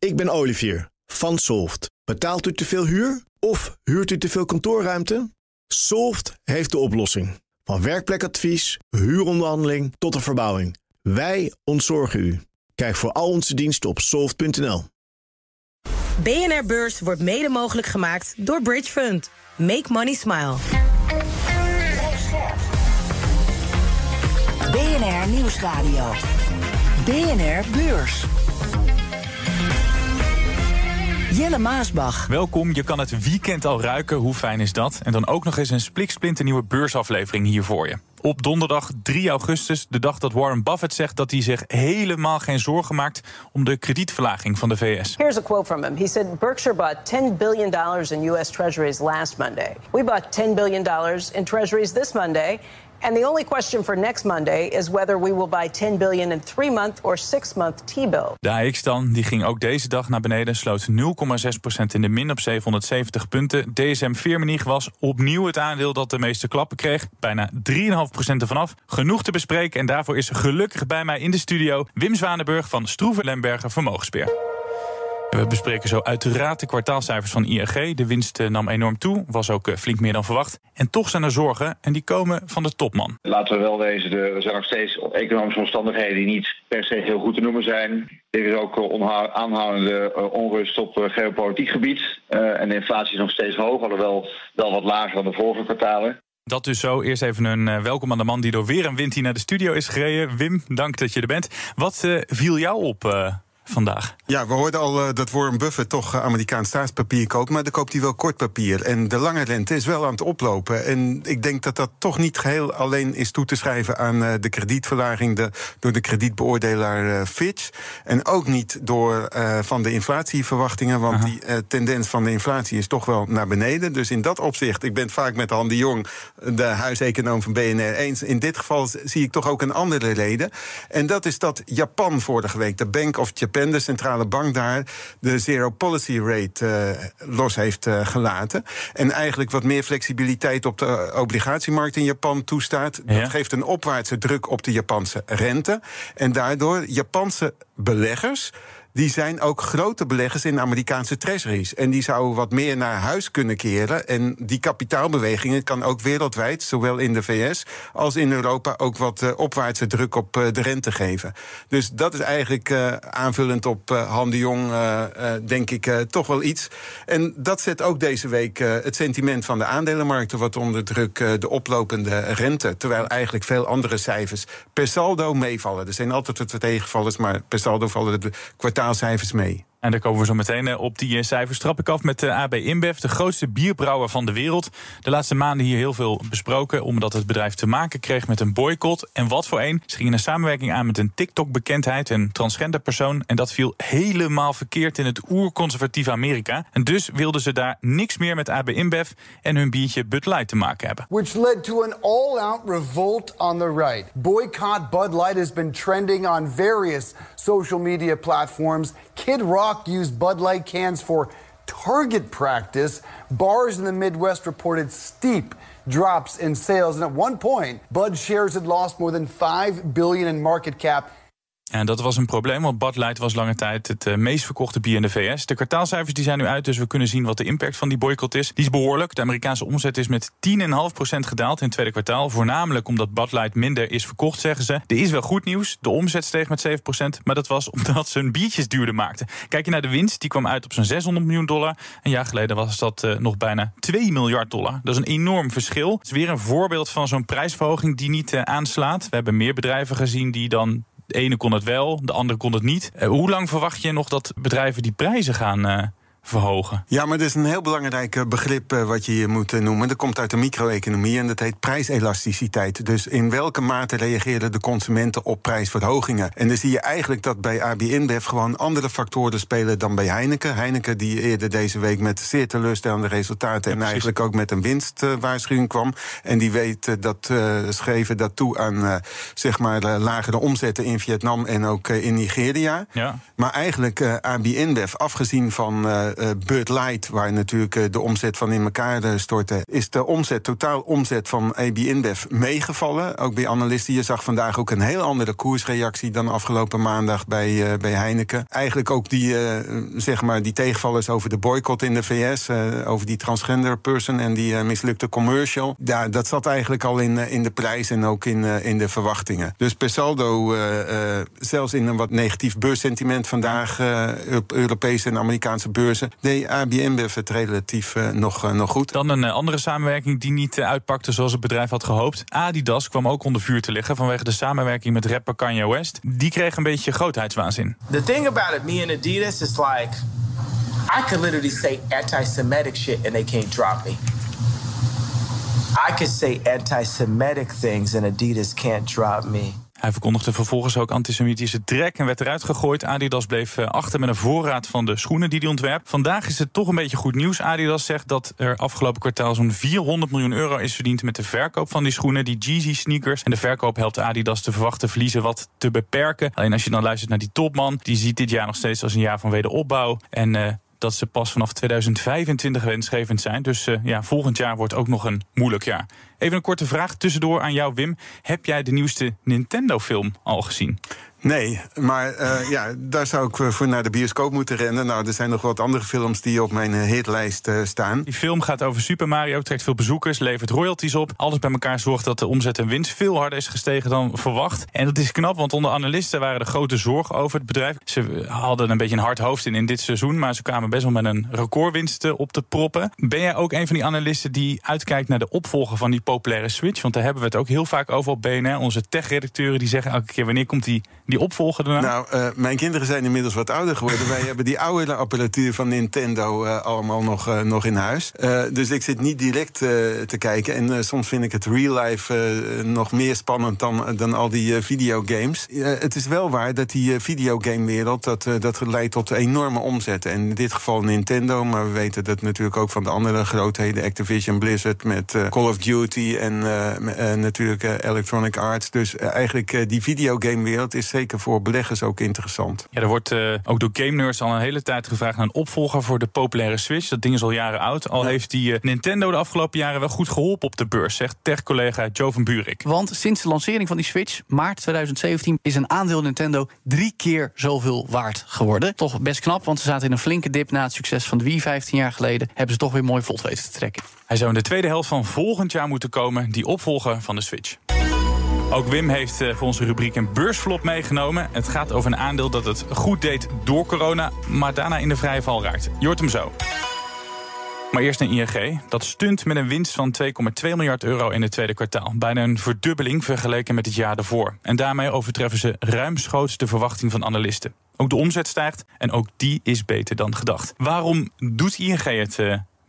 Ik ben Olivier van Solft. Betaalt u te veel huur of huurt u te veel kantoorruimte? Solft heeft de oplossing. Van werkplekadvies, huuronderhandeling tot de verbouwing. Wij ontzorgen u. Kijk voor al onze diensten op soft.nl. BNR Beurs wordt mede mogelijk gemaakt door Bridge Fund. Make money smile. BNR Nieuwsradio. BNR Beurs. Jelle Maasbach. Welkom, je kan het weekend al ruiken. Hoe fijn is dat? En dan ook nog eens een spliksplinternieuwe beursaflevering hier voor je. Op donderdag 3 augustus, de dag dat Warren Buffett zegt dat hij zich helemaal geen zorgen maakt om de kredietverlaging van de VS. Here's a quote from him. He said Berkshire bought 10 billion dollars in US treasuries last Monday. We bought 10 billion dollars in treasuries this Monday. And the only question for next Monday is whether we will buy 10 billion in three month or six month T-bill. De AX dan, die ging ook deze dag naar beneden, sloot 0,6% in de min op 770 punten. DSM Firmenich was opnieuw het aandeel dat de meeste klappen kreeg, bijna 3,5% ervan af. Genoeg te bespreken en daarvoor is gelukkig bij mij in de studio Wim Zwanenburg van Stroeven Lemberger Vermogensbeheer. We bespreken zo uiteraard de kwartaalcijfers van ING. De winst eh, nam enorm toe, was ook eh, flink meer dan verwacht. En toch zijn er zorgen en die komen van de topman. Laten we wel wezen, er zijn nog steeds economische omstandigheden die niet per se heel goed te noemen zijn. Er is ook eh, aanhoudende onrust op geopolitiek gebied. En de inflatie is nog steeds hoog, alhoewel wel wat lager dan de vorige kwartalen. Dat dus zo. Eerst even een welkom aan de man die door weer een wind hier naar de studio is gereden. Wim, dank dat je er bent. Wat viel jou op vandaag. Ja, we hoorden al uh, dat Warren Buffett toch uh, Amerikaans staatspapier koopt, maar dan koopt hij wel kort papier. En de lange rente is wel aan het oplopen. En ik denk dat dat toch niet geheel alleen is toe te schrijven aan uh, de kredietverlaging de, door de kredietbeoordelaar Fitch. En ook niet door van de inflatieverwachtingen, want Aha. die tendens van de inflatie is toch wel naar beneden. Dus in dat opzicht, ik ben het vaak met Han de Jong, de huiseconoom van BNR, eens. In dit geval zie ik toch ook een andere reden. En dat is dat Japan vorige week, de Bank of Japan de centrale bank daar, de zero policy rate uh, los heeft uh, gelaten. En eigenlijk wat meer flexibiliteit op de obligatiemarkt in Japan toestaat. Ja. Dat geeft een opwaartse druk op de Japanse rente. En daardoor Japanse beleggers die zijn ook grote beleggers in Amerikaanse treasuries. En die zouden wat meer naar huis kunnen keren. En die kapitaalbewegingen kan ook wereldwijd, zowel in de VS als in Europa, ook wat uh, opwaartse druk op uh, de rente geven. Dus dat is eigenlijk uh, aanvullend op Han de Jong, denk ik, toch wel iets. En dat zet ook deze week het sentiment van de aandelenmarkten wat onder druk, de oplopende rente. Terwijl eigenlijk veel andere cijfers per saldo meevallen. Er zijn altijd wat tegenvallers, maar per saldo vallen de kwartaal kwartaalcijfers mee. En daar komen we zo meteen eh, op die eh, cijfers. Trap ik af met de AB InBev, de grootste bierbrouwer van de wereld. De laatste maanden hier heel veel besproken, omdat het bedrijf te maken kreeg met een boycott. En wat voor een. Ze gingen een samenwerking aan met een TikTok-bekendheid, een transgender persoon. En dat viel helemaal verkeerd in het oerconservatieve Amerika. En dus wilden ze daar niks meer met AB InBev en hun biertje Bud Light te maken hebben. Which led to an all-out revolt on the right. Boycott Bud Light has been trending on various social media platforms. Kid Rock used Bud Light cans for target practice. Bars in the Midwest reported steep drops in sales, and at one point, Bud shares had lost more than 5 billion in market cap En dat was een probleem, want Bud Light was lange tijd het uh, meest verkochte bier in de VS. De kwartaalcijfers die zijn nu uit, dus we kunnen zien wat de impact van die boycott is. Die is behoorlijk. De Amerikaanse omzet is met 10,5% gedaald in het tweede kwartaal. Voornamelijk omdat Bud Light minder is verkocht, zeggen ze. Er is wel goed nieuws. De omzet steeg met 7%, maar dat was omdat ze hun biertjes duurder maakten. Kijk je naar de winst, die kwam uit op zo'n 600 miljoen dollar. Een jaar geleden was dat uh, nog bijna 2 miljard dollar. Dat is een enorm verschil. Het is weer een voorbeeld van zo'n prijsverhoging die niet uh, aanslaat. We hebben meer bedrijven gezien die dan de ene kon het wel, de andere kon het niet. Uh, hoe lang verwacht je nog dat bedrijven die prijzen gaan uh, verhogen. Ja, maar dat is een heel belangrijk eh, begrip uh, wat je hier moet uh, noemen. Dat komt uit de micro-economie en dat heet prijselasticiteit. Dus in welke mate reageren de consumenten op prijsverhogingen? En dan zie je eigenlijk dat bij AB InBev gewoon andere factoren spelen dan bij Heineken. Heineken die eerder deze week met zeer teleurstellende resultaten... Ja, en eigenlijk ook met een winstwaarschuwing kwam. En die weet dat schreven dat toe aan zeg maar lagere omzetten in Vietnam en ook in Nigeria. Ja. Maar eigenlijk AB InBev, afgezien van Bud Light, waar natuurlijk de omzet van in elkaar stortte, is de omzet, totaal omzet van AB InBev meegevallen. Ook bij analisten. Je zag vandaag ook een heel andere koersreactie dan afgelopen maandag bij, bij Heineken. Eigenlijk ook die, zeg maar, die tegenvallers over de boycott in de VS, over die transgender person en die mislukte commercial. Ja, dat zat eigenlijk al in, in de prijs en ook in, in de verwachtingen. Dus per saldo, zelfs in een wat negatief beurssentiment vandaag op Europese en Amerikaanse beurzen, deed ABN het relatief nog, nog goed. Dan een andere samenwerking die niet uitpakte zoals het bedrijf had gehoopt. Adidas kwam ook onder vuur te liggen vanwege de samenwerking met rapper Kanye West. Die kreeg een beetje grootheidswaanzin. The thing about it, me and Adidas is like I could literally say anti-Semitic shit and they can't drop me. I could say anti-Semitic things and Adidas can't drop me. Hij verkondigde vervolgens ook antisemitische trek en werd eruit gegooid. Adidas bleef eh, achter met een voorraad van de schoenen die hij ontwerpt. Vandaag is het toch een beetje goed nieuws. Adidas zegt dat er afgelopen kwartaal zo'n 400 miljoen euro is verdiend met de verkoop van die schoenen, die Jeezy sneakers. En de verkoop helpt Adidas de verwachte verliezen wat te beperken. Alleen als je dan luistert naar die topman, die ziet dit jaar nog steeds als een jaar van wederopbouw. En uh, dat ze pas vanaf 2025 wensgevend zijn. Dus uh, ja, volgend jaar wordt ook nog een moeilijk jaar. Even een korte vraag tussendoor aan jou, Wim. Heb jij de nieuwste Nintendo-film al gezien? Nee, maar uh, ja, daar zou ik voor naar de bioscoop moeten rennen. Nou, er zijn nog wat andere films die op mijn hitlijst uh, staan. Die film gaat over Super Mario, trekt veel bezoekers, levert royalties op. Alles bij elkaar zorgt dat de omzet en winst veel harder is gestegen dan verwacht. En dat is knap, want onder analisten waren er grote zorgen over het bedrijf. Ze hadden een beetje een hard hoofd in in dit seizoen, maar ze kwamen best wel met een recordwinst op te proppen. Ben jij ook een van die analisten die uitkijkt naar de opvolger van die populaire Switch? Want daar hebben we het ook heel vaak over op BNR. Onze tech-redacteuren die zeggen elke keer wanneer komt die die opvolger daarna? Nou, uh, mijn kinderen zijn inmiddels wat ouder geworden. Wij hebben die oude apparatuur van Nintendo uh, allemaal nog, uh, nog in huis. dus ik zit niet direct te kijken. En soms vind ik het real life nog meer spannend dan, dan al die videogames. het is wel waar dat die videogamewereld dat, dat leidt tot enorme omzetten. En in dit geval Nintendo, maar we weten dat natuurlijk ook van de andere grootheden, Activision Blizzard met Call of Duty en natuurlijk Electronic Arts. Dus eigenlijk die videogamewereld is zeker voor beleggers ook interessant. Ja, er wordt uh, ook door game nerds al een hele tijd gevraagd naar een opvolger voor de populaire Switch. Dat ding is al jaren oud. Al heeft die uh, Nintendo de afgelopen jaren wel goed geholpen op de beurs, zegt tech-collega Joe van Buurik. Want sinds de lancering van die Switch, maart 2017, is een aandeel Nintendo drie keer zoveel waard geworden. Toch best knap, want ze zaten in een flinke dip na het succes van de Wii 15 jaar geleden. Hebben ze toch weer mooi vlot weten te trekken. Hij zou in de tweede helft van volgend jaar moeten komen, die opvolger van de Switch. Ook Wim heeft voor onze rubriek een beursflop meegenomen. Het gaat over een aandeel dat het goed deed door corona, maar daarna in de vrije val raakt. Je hem zo. Maar eerst naar ING. Dat stunt met een winst van 2,2 miljard euro in het tweede kwartaal. Bijna een verdubbeling vergeleken met het jaar daarvoor. En daarmee overtreffen ze ruimschoots de verwachting van analisten. Ook de omzet stijgt en ook die is beter dan gedacht. Waarom doet ING het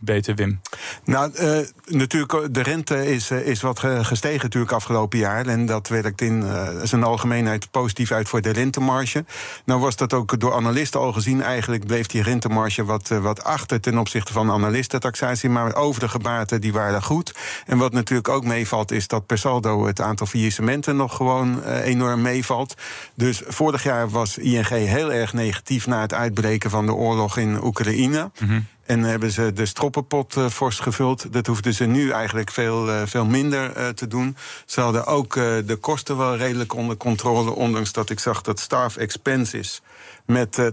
beter, Wim? Nou, uh, natuurlijk, de rente is, uh, is wat gestegen natuurlijk afgelopen jaar. En dat werkt in uh, zijn algemeenheid positief uit voor de rentemarge. Nou was dat ook door analisten al gezien. Eigenlijk bleef die rentemarge wat, wat achter ten opzichte van analistentaxatie. Maar overige baten die waren goed. En wat natuurlijk ook meevalt is dat per saldo het aantal faillissementen nog gewoon enorm meevalt. Dus vorig jaar was ING heel erg negatief na het uitbreken van de oorlog in Oekraïne. Mm -hmm. En hebben ze de stroppenpot uh, fors gevuld. Dat hoefden ze nu eigenlijk veel, uh, veel minder uh, te doen. Ze hadden ook de kosten wel redelijk onder controle. Ondanks dat ik zag dat staff expenses met uh,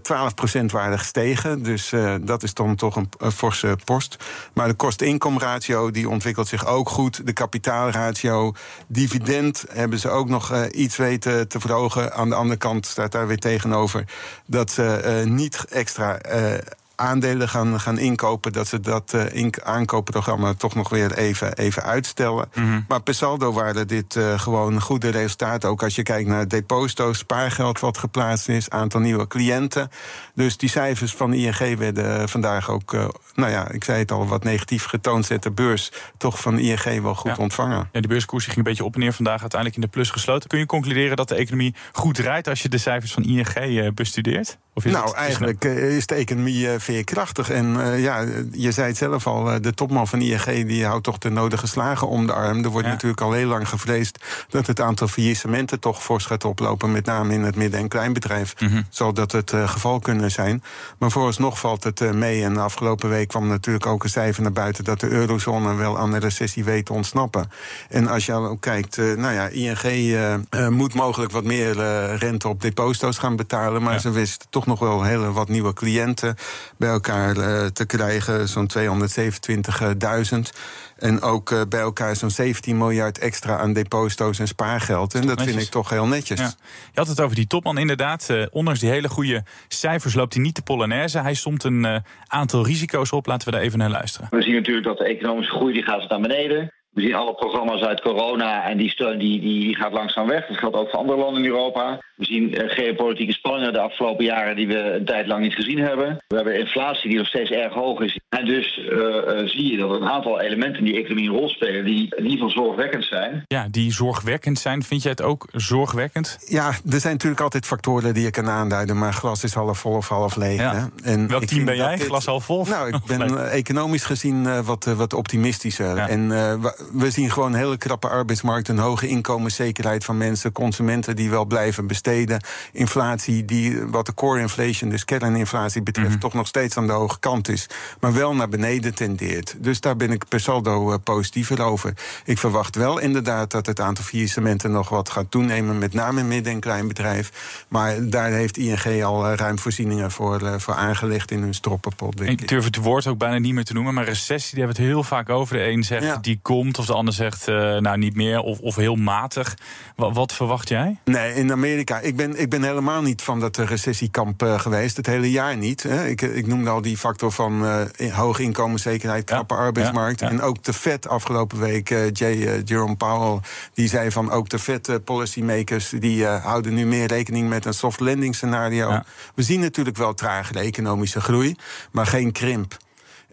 12% waren gestegen. Dus dat is dan toch een, forse post. Maar de kost-inkomratio die ontwikkelt zich ook goed. De kapitaalratio, dividend hebben ze ook nog iets weten te verhogen. Aan de andere kant staat daar weer tegenover dat ze niet extra aandelen gaan, gaan inkopen, dat ze dat uh, in aankoopprogramma toch nog weer even, even uitstellen. Mm -hmm. Maar per saldo waren dit uh, gewoon goede resultaten. Ook als je kijkt naar deposito's, spaargeld wat geplaatst is, aantal nieuwe cliënten. Dus die cijfers van ING werden vandaag ook, uh, nou ja, ik zei het al, wat negatief getoond. Zet de beurs toch van ING wel goed ja. ontvangen. Ja, de beurskoers ging een beetje op en neer vandaag, uiteindelijk in de plus gesloten. Kun je concluderen dat de economie goed draait als je de cijfers van ING bestudeert? Of is nou, het, eigenlijk is de economie veerkrachtig. En ja, je zei het zelf al, de topman van ING die houdt toch de nodige slagen om de arm. Er wordt natuurlijk al heel lang gevreesd dat het aantal faillissementen toch fors gaat oplopen. Met name in het midden- en kleinbedrijf mm zal dat het geval kunnen zijn. Maar vooralsnog valt het mee. En de afgelopen week kwam natuurlijk ook een cijfer naar buiten dat de eurozone wel aan de recessie weet te ontsnappen. En als je ook kijkt, nou ja, ING moet mogelijk wat meer rente op deposito's gaan betalen. Maar ze wist toch nog wel hele wat nieuwe cliënten bij elkaar te krijgen. Zo'n 227.000. En ook uh, bij elkaar zo'n 17 miljard extra aan deposito's en spaargeld. En dat vind ik toch heel netjes. Ja. Je had het over die topman inderdaad. Uh, ondanks die hele goede cijfers loopt hij niet de Polonaise. Hij somt een uh, aantal risico's op. Laten we daar even naar luisteren. We zien natuurlijk dat de economische groei die gaat naar beneden. We zien alle programma's uit corona en die steun die, die, die gaat langzaam weg. Dat geldt ook voor andere landen in Europa. We zien uh, geopolitieke spanningen de afgelopen jaren die we een tijd lang niet gezien hebben. We hebben inflatie die nog steeds erg hoog is. En dus uh, uh, zie je dat een aantal elementen in die economie een rol spelen die in ieder geval zorgwekkend zijn. Ja, die zorgwekkend zijn. Vind jij het ook zorgwekkend? Ja, er zijn natuurlijk altijd factoren die je kan aanduiden. Maar glas is half vol of half leeg. Ja. Hè? En Welk team ben jij? Dit... Glas half vol? Nou, ik ben economisch gezien wat, wat optimistischer. Ja. En we zien gewoon een hele krappe arbeidsmarkt, een hoge inkomenszekerheid van mensen, consumenten die wel blijven besteden, inflatie die wat de core inflation, dus kerninflatie betreft, mm. toch nog steeds aan de hoge kant is, maar wel naar beneden tendeert. Dus daar ben ik per saldo uh, positiever over. Ik verwacht wel inderdaad dat het aantal faillissementen nog wat gaat toenemen, met name in midden- en kleinbedrijf. Maar daar heeft ING al uh, ruim voorzieningen voor, uh, voor aangelegd in hun stroppenpot. Denk ik durf het woord ook bijna niet meer te noemen, maar recessie, die hebben het heel vaak over. De een zegt ja. die komt, of de ander zegt uh, nou niet meer, of, of heel matig. Wat, wat, verwacht jij? Nee, in Amerika. Ik ben, ik ben helemaal niet van dat recessiekamp uh, geweest. Het hele jaar niet. Hè. Ik, ik noemde al die factor van uh, hoge inkomenszekerheid, knappe ja, arbeidsmarkt. Ja, ja. En ook de Fed afgelopen week, J. Jerome Powell, die zei van ook de Fed policymakers die houden nu meer rekening met een soft landing scenario. We zien natuurlijk wel tragere economische groei, maar geen krimp.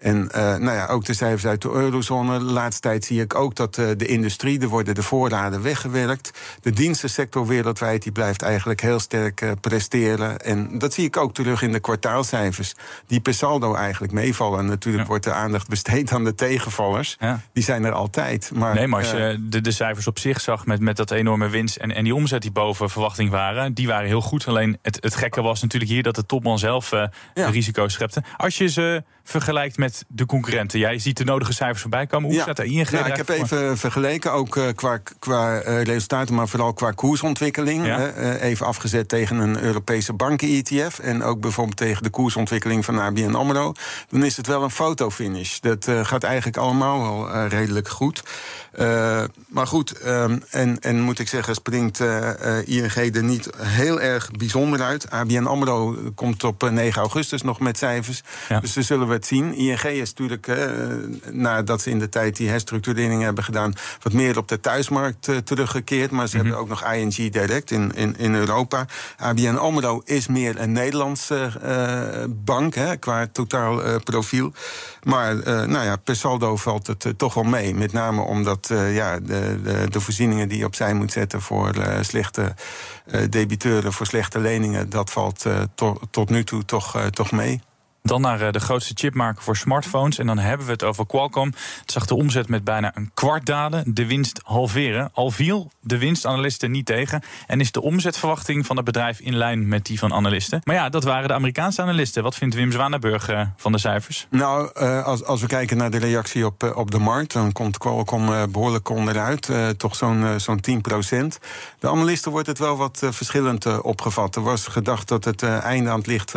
En uh, nou ja, ook de cijfers uit de eurozone. De laatste tijd zie ik ook dat uh, de industrie, er worden de voorraden weggewerkt. De dienstensector wereldwijd die blijft eigenlijk heel sterk uh, presteren. En dat zie ik ook terug in de kwartaalcijfers. Die per saldo eigenlijk meevallen. En natuurlijk ja. wordt de aandacht besteed aan de tegenvallers. Ja. Die zijn er altijd. Maar, nee, maar als je de, de cijfers op zich zag met, met dat enorme winst en, en die omzet die boven verwachting waren, die waren heel goed. Alleen het, het gekke was natuurlijk hier dat de topman zelf ja. de risico's schepte. Als je ze vergelijkt met de concurrenten? Jij ziet de nodige cijfers voorbij komen. Hoe ja. staat er ING? Ja, ik heb even vergeleken, ook uh, qua, qua uh, resultaten, maar vooral qua koersontwikkeling. Ja. Uh, even afgezet tegen een Europese banken-ETF en ook bijvoorbeeld tegen de koersontwikkeling van ABN AMRO. Dan is het wel een fotofinish. Dat gaat eigenlijk allemaal wel redelijk goed. maar goed, um, en, en moet ik zeggen, springt ING er niet heel erg bijzonder uit. ABN AMRO komt op 9 augustus nog met cijfers. Ja. Dus we zullen we het zien. ING is natuurlijk, uh, nadat ze in de tijd die herstructurering hebben gedaan, wat meer op de thuismarkt uh, teruggekeerd. Maar ze mm -hmm. hebben ook nog ING Direct in, in, in Europa. ABN Amro is meer een Nederlandse uh, bank hè, qua totaal profiel. Maar nou ja, per saldo valt het toch wel mee. Met name omdat ja, de, de, de, voorzieningen die je opzij moet zetten voor slechte debiteuren, voor slechte leningen, dat valt to, tot nu toe toch, toch mee. Dan naar de grootste chipmaker voor smartphones. En dan hebben we het over Qualcomm. Het zag de omzet met bijna een kwart dalen. De winst halveren. Al viel de winstanalisten niet tegen. En is de omzetverwachting van het bedrijf in lijn met die van analisten. Maar ja, dat waren de Amerikaanse analisten. Wat vindt Wim Zwanenburg uh, van de cijfers? Nou, uh, als, als we kijken naar de reactie op, op de markt... dan komt Qualcomm behoorlijk onderuit. toch zo'n zo'n 10 procent. De analisten wordt het wel wat verschillend opgevat. Er was gedacht dat het einde aan het licht,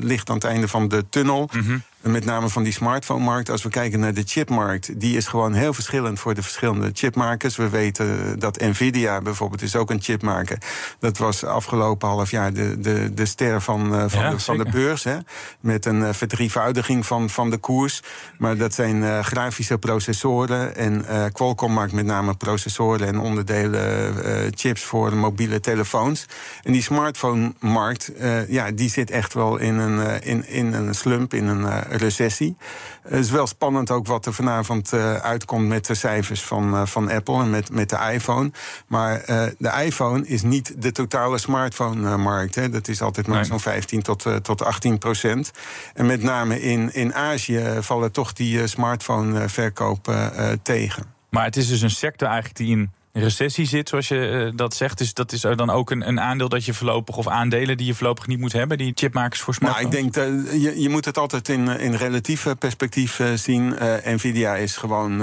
licht aan het einde van de tunnel. Mm -hmm. Met name van die smartphone-markt. Als we kijken naar de chipmarkt, die is gewoon heel verschillend voor de verschillende chipmakers. We weten dat Nvidia bijvoorbeeld is ook een chipmaker. Dat was afgelopen half jaar de, de, de ster van, uh, van, ja, de, van de beurs. Hè? Met een uh, verdrievoudiging van, van de koers. Maar dat zijn uh, grafische processoren. En Qualcomm maakt met name processoren en onderdelen chips voor mobiele telefoons. En die smartphone-markt, ja, die zit echt wel in een, in, in een slump, in een recessie. Het is wel spannend ook wat er vanavond uitkomt met de cijfers van, van Apple en met, met de iPhone. Maar de iPhone is niet de totale smartphone-markt. Dat is altijd maar zo'n 15 tot, tot 18 procent. En met name in, in Azië vallen toch die smartphone-verkopen tegen. Maar het is dus een sector eigenlijk die in recessie zit, zoals je uh, dat zegt. Dus dat is er dan ook een, een, aandeel dat je voorlopig, of aandelen die je voorlopig niet moet hebben, die chipmakers voor smartphones? Nou, ik denk, uh, je, je moet het altijd in, in relatief perspectief uh, zien. Nvidia is gewoon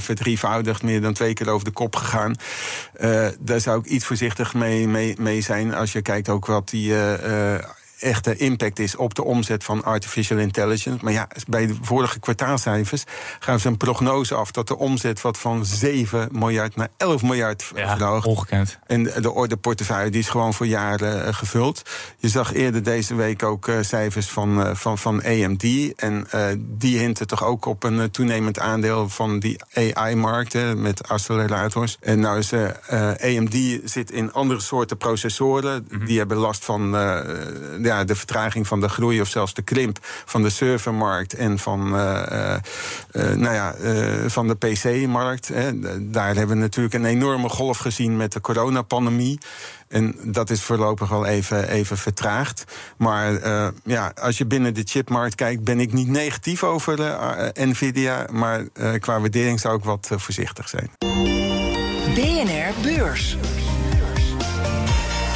verdrievoudigd, meer dan twee keer over de kop gegaan. daar zou ik iets voorzichtig mee, mee, mee zijn als je kijkt ook wat die echte impact is op de omzet van artificial intelligence. Maar ja, bij de vorige kwartaalcijfers gaan ze een prognose af dat de omzet wat van 7 miljard naar 11 miljard ja, Ongekend. En de, de ordeportefeuille die is gewoon voor jaren uh, gevuld. Je zag eerder deze week ook uh, cijfers van, uh, van, van AMD. En die hinten toch ook op een toenemend aandeel van die AI-markt met accelerators. En nou is AMD zit in andere soorten processoren. Mm -hmm. Die hebben last van ja, de vertraging van de groei of zelfs de krimp van de servermarkt en van, uh, uh, nou ja, van de PC-markt. Daar hebben we natuurlijk een enorme golf gezien met de coronapandemie. En dat is voorlopig al even, even vertraagd. Maar ja, als je binnen de chipmarkt kijkt, ben ik niet negatief over Nvidia. Maar qua waardering zou ik wat voorzichtig zijn. BNR Beurs.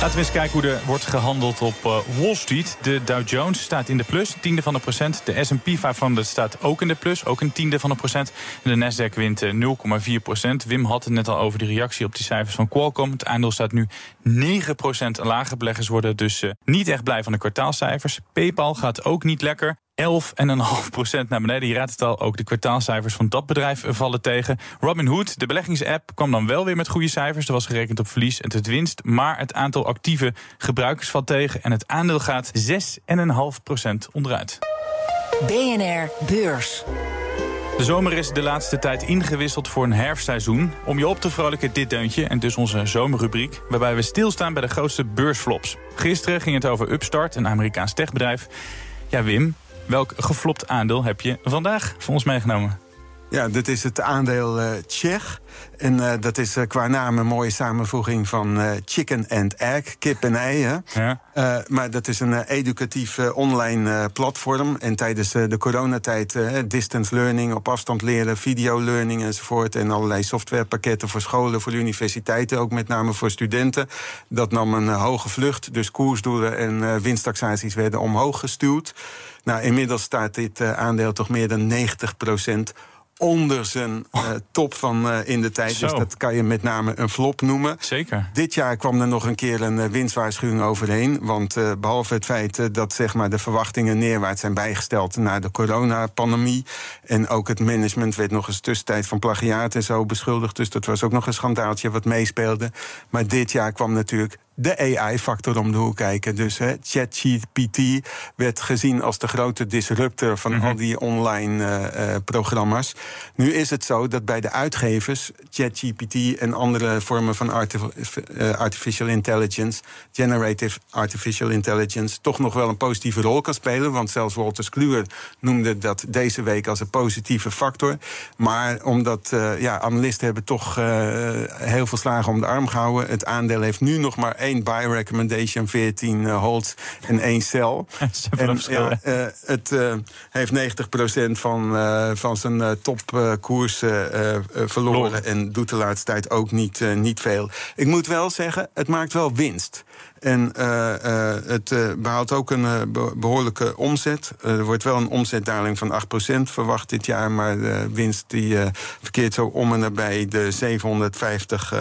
Laten we eens kijken hoe er wordt gehandeld op uh, Wall Street. De Dow Jones staat in de plus, tiende van de procent. De S&P 500 staat ook in de plus, ook een tiende van de procent. En de Nasdaq wint 0,4 uh, procent. Wim had het net al over de reactie op die cijfers van Qualcomm. Het aandeel staat nu 9 procent lager. Beleggers worden dus uh, niet echt blij van de kwartaalcijfers. PayPal gaat ook niet lekker. 11,5% naar beneden. Je raadt het al, ook de kwartaalcijfers van dat bedrijf vallen tegen. Robinhood, de beleggingsapp, kwam dan wel weer met goede cijfers. Er was gerekend op verlies en het winst. Maar het aantal actieve gebruikers valt tegen. En het aandeel gaat 6,5% onderuit. BNR Beurs. De zomer is de laatste tijd ingewisseld voor een herfstseizoen. Om je op te vrolijken dit deuntje en dus onze zomerrubriek... waarbij we stilstaan bij de grootste beursflops. Gisteren ging het over Upstart, een Amerikaans techbedrijf. Ja, Wim, Welk geflopt aandeel heb je vandaag voor ons meegenomen? Ja, dit is het aandeel uh, Tsjech. En uh, dat is uh, qua naam een mooie samenvoeging van chicken and egg, kip en ei. Hè? Ja. maar dat is een educatief online platform. En tijdens de coronatijd distance learning, op afstand leren, videolearning enzovoort. En allerlei softwarepakketten voor scholen, voor universiteiten, ook met name voor studenten. Dat nam een hoge vlucht. Dus koersdoelen en winsttaxaties werden omhoog gestuurd. Nou, inmiddels staat dit uh, aandeel toch meer dan 90% onder zijn uh, top van uh, in de tijd. Zo. Dus dat kan je met name een flop noemen. Zeker. Dit jaar kwam er nog een keer een uh, winstwaarschuwing overheen. Want behalve het feit dat zeg maar, de verwachtingen neerwaarts zijn bijgesteld na de coronapandemie. En ook het management werd nog eens tussentijd van plagiaat en zo beschuldigd. Dus dat was ook nog een schandaaltje wat meespeelde. Maar dit jaar kwam natuurlijk de AI-factor om de hoek kijken. Dus ChatGPT werd gezien als de grote disruptor van mhm. al die online uh, uh, programma's. Nu is het zo dat bij de uitgevers ChatGPT en andere vormen van artif uh, artificial intelligence, generative artificial intelligence, toch nog wel een positieve rol kan spelen. Want zelfs Walter Kluwer noemde dat deze week als een positieve factor. Maar omdat ja, analisten hebben toch heel veel slagen om de arm gehouden. Het aandeel heeft nu nog maar één buy recommendation, 14 uh, holds en één sell. en, ja, uh, het uh, heeft 90% van, van zijn topkoers verloren en doet de laatste tijd ook niet, niet veel. Ik moet wel zeggen, het maakt wel winst. En uh, uh, het uh, behaalt ook een behoorlijke omzet. er wordt wel een omzetdaling van 8% verwacht dit jaar, maar de winst die verkeert zo om en nabij de 750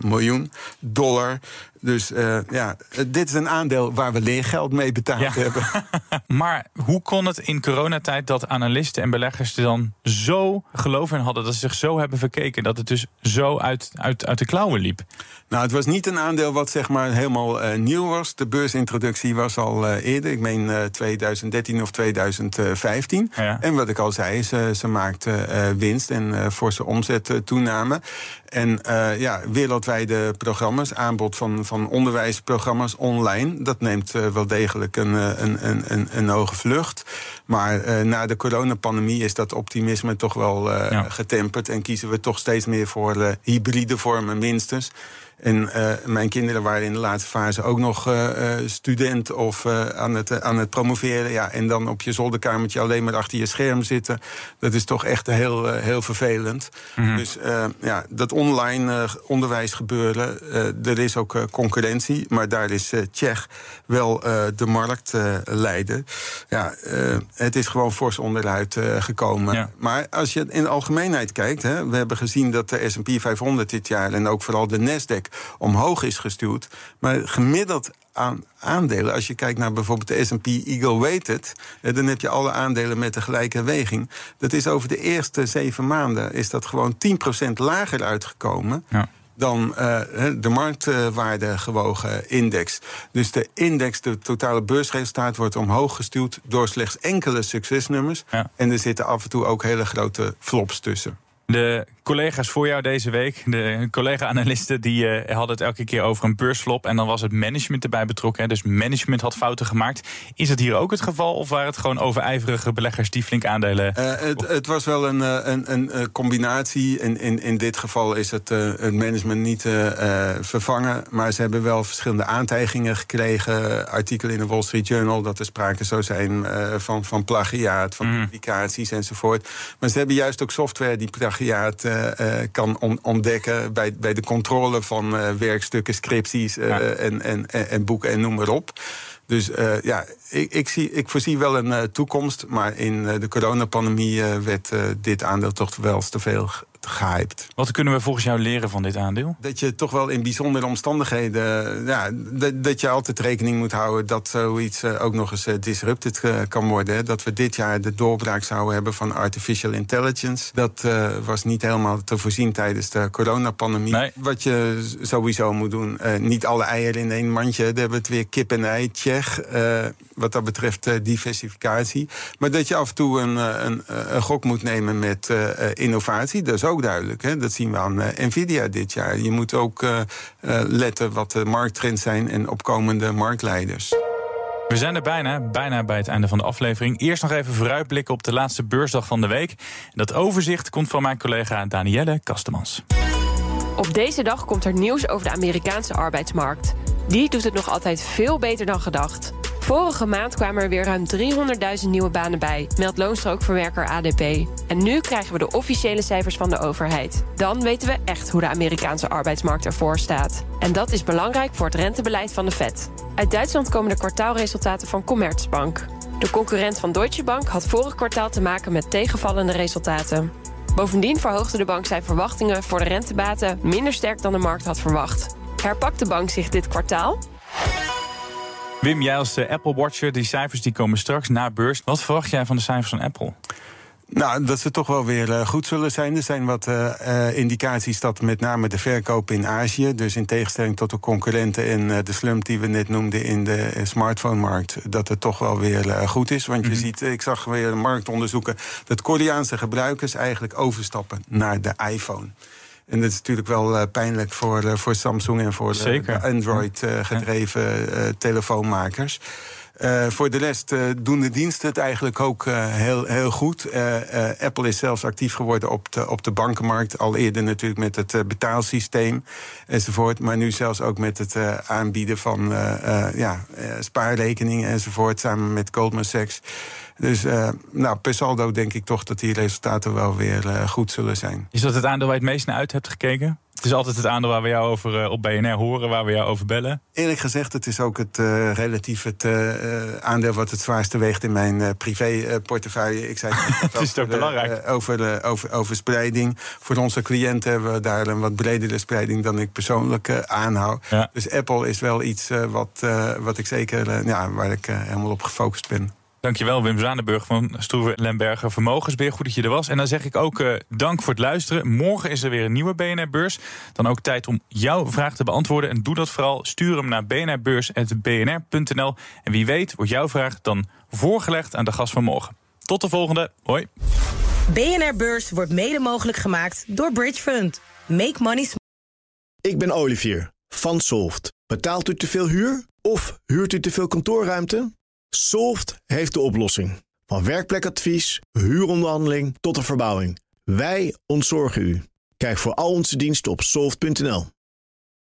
miljoen dollar. Dus uh, ja, dit is een aandeel waar we leergeld mee betaald ja. hebben. maar hoe kon het in coronatijd dat analisten en beleggers er dan zo geloof in hadden, dat ze zich zo hebben verkeken, dat het dus zo uit, uit, uit de klauwen liep? Nou, het was niet een aandeel wat zeg maar helemaal uh, nieuw was. De beursintroductie was al eerder, ik meen 2013 of 2015. En wat ik al zei, ze, ze maakte winst en forse omzettoename. En uh, ja, wereldwijde programma's, aanbod van, van onderwijsprogramma's online, dat neemt uh, wel degelijk een, een, een, een, een hoge vlucht. Maar uh, na de coronapandemie is dat optimisme toch wel ja. getemperd en kiezen we toch steeds meer voor hybride vormen, minstens. En mijn kinderen waren in de laatste fase ook nog student of aan, het, aan het promoveren. Ja, en dan op je zolderkamertje alleen maar achter je scherm zitten. Dat is toch echt heel, heel vervelend. Mm -hmm. Dus ja, dat online onderwijs gebeuren, er is ook concurrentie. Maar daar is Tsjech wel de marktleider. ja, het is gewoon fors onderuit gekomen. Ja. Maar als je in de algemeenheid kijkt, hè, we hebben gezien dat de S&P 500 dit jaar en ook vooral de Nasdaq omhoog is gestuurd. Maar gemiddeld aan aandelen, als je kijkt naar bijvoorbeeld de S&P Eagle Weighted... dan heb je alle aandelen met de gelijke weging. Dat is over de eerste zeven maanden is dat gewoon 10% lager uitgekomen... Ja dan uh, de marktwaarde gewogen index. Dus de index, de totale beursresultaat, wordt omhoog gestuurd door slechts enkele succesnummers. Ja. En er zitten af en toe ook hele grote flops tussen. De collega's voor jou deze week, de collega-analisten, die uh, hadden het elke keer over een beursflop. En dan was het management erbij betrokken. Hè, dus management had fouten gemaakt. Is het hier ook het geval? Of waren het gewoon overijverige beleggers die flink aandelen? Uh, het, het, was wel een, een, een combinatie. In, in, in dit geval is het, uh, het management niet vervangen. Maar ze hebben wel verschillende aantijgingen gekregen. Artikelen in de Wall Street Journal dat er sprake zou zijn van, van plagiaat, van mm. publicaties enzovoort. Maar ze hebben juist ook software die plagiaat uh, kan ontdekken bij, bij de controle van uh, werkstukken, scripties ja. en, en, en, boeken en noem maar op. Dus ja, ik, ik, zie, ik voorzie wel een toekomst. Maar in de coronapandemie werd dit aandeel toch wel te veel gehyped. Wat kunnen we volgens jou leren van dit aandeel? Dat je toch wel in bijzondere omstandigheden... Ja, dat, je altijd rekening moet houden dat zoiets ook nog eens disrupted kan worden. Dat we dit jaar de doorbraak zouden hebben van artificial intelligence. Dat uh, was niet helemaal te voorzien tijdens de coronapandemie. Nee. Wat je sowieso moet doen, uh, niet alle eieren in één mandje. Dan hebben we het weer kip en ei, Tsjech. Uh, wat dat betreft diversificatie. Maar dat je af en toe een, een, een gok moet nemen met innovatie. Dat is ook duidelijk. Hè? Dat zien we aan uh, Nvidia dit jaar. Je moet ook uh, uh, letten wat de markttrends zijn en opkomende marktleiders. We zijn er bijna, bijna bij het einde van de aflevering. Eerst nog even vooruitblikken op de laatste beursdag van de week. Dat overzicht komt van mijn collega Danielle Kastemans. Op deze dag komt er nieuws over de Amerikaanse arbeidsmarkt. Die doet het nog altijd veel beter dan gedacht. Vorige maand kwamen er weer ruim 300.000 nieuwe banen bij, meldt loonstrookverwerker ADP. En nu krijgen we de officiële cijfers van de overheid. Dan weten we echt hoe de Amerikaanse arbeidsmarkt ervoor staat. En dat is belangrijk voor het rentebeleid van de Fed. Uit Duitsland komen de kwartaalresultaten van Commerzbank. De concurrent van Deutsche Bank had vorig kwartaal te maken met tegenvallende resultaten. Bovendien verhoogde de bank zijn verwachtingen voor de rentebaten minder sterk dan de markt had verwacht. Herpakt de bank zich dit kwartaal? Wim, jij als uh, Apple Watcher, die cijfers die komen straks na beurs. Wat verwacht jij van de cijfers van Apple? Nou, dat ze toch wel weer uh, goed zullen zijn. Er zijn wat uh, indicaties dat met name de verkoop in Azië, dus in tegenstelling tot de concurrenten en de slump die we net noemden in de smartphone-markt, dat het toch wel weer goed is. Want je mm -hmm. ziet, ik zag weer marktonderzoeken, dat Koreaanse gebruikers eigenlijk overstappen naar de iPhone. En dat is natuurlijk wel uh, pijnlijk voor, uh, voor Samsung en voor de Android-gedreven telefoonmakers. Uh, voor de rest uh, doen de diensten het eigenlijk ook uh, heel, heel goed. Apple is zelfs actief geworden op de, op de bankenmarkt. Al eerder natuurlijk met het betaalsysteem enzovoort. Maar nu zelfs ook met het aanbieden van ja, spaarrekeningen enzovoort. Samen met Goldman Sachs. Dus nou, per saldo denk ik toch dat die resultaten wel weer goed zullen zijn. Is dat het aandeel waar je het meest naar uit hebt gekeken? Het is altijd het aandeel waar we jou over uh, op BNR horen, waar we jou over bellen. Eerlijk gezegd, het is ook het uh, relatief het uh, aandeel wat het zwaarste weegt in mijn privéportefeuille. Ik zei het is toch belangrijk. over, de, over, over spreiding. Voor onze cliënten hebben we daar een wat bredere spreiding dan ik persoonlijk aanhoud. Ja. Dus Apple is wel iets wat, wat ik zeker, ja, waar ik helemaal op gefocust ben. Dankjewel Wim Zwanenburg van Stroeven Lemberger Vermogensbeheer. Goed dat je er was. En dan zeg ik ook uh, dank voor het luisteren. Morgen is er weer een nieuwe BNR-beurs. Dan ook tijd om jouw vraag te beantwoorden. En doe dat vooral. Stuur hem naar bnrbeurs.bnr.nl. En wie weet wordt jouw vraag dan voorgelegd aan de gast van morgen. Tot de volgende. Hoi. BNR Beurs wordt mede mogelijk gemaakt door Bridge Fund. Make money Ik ben Olivier van Solft. Betaalt u te veel huur of huurt u te veel kantoorruimte? Solft heeft de oplossing. Van werkplekadvies, huuronderhandeling tot de verbouwing. Wij ontzorgen u. Kijk voor al onze diensten op soft.nl.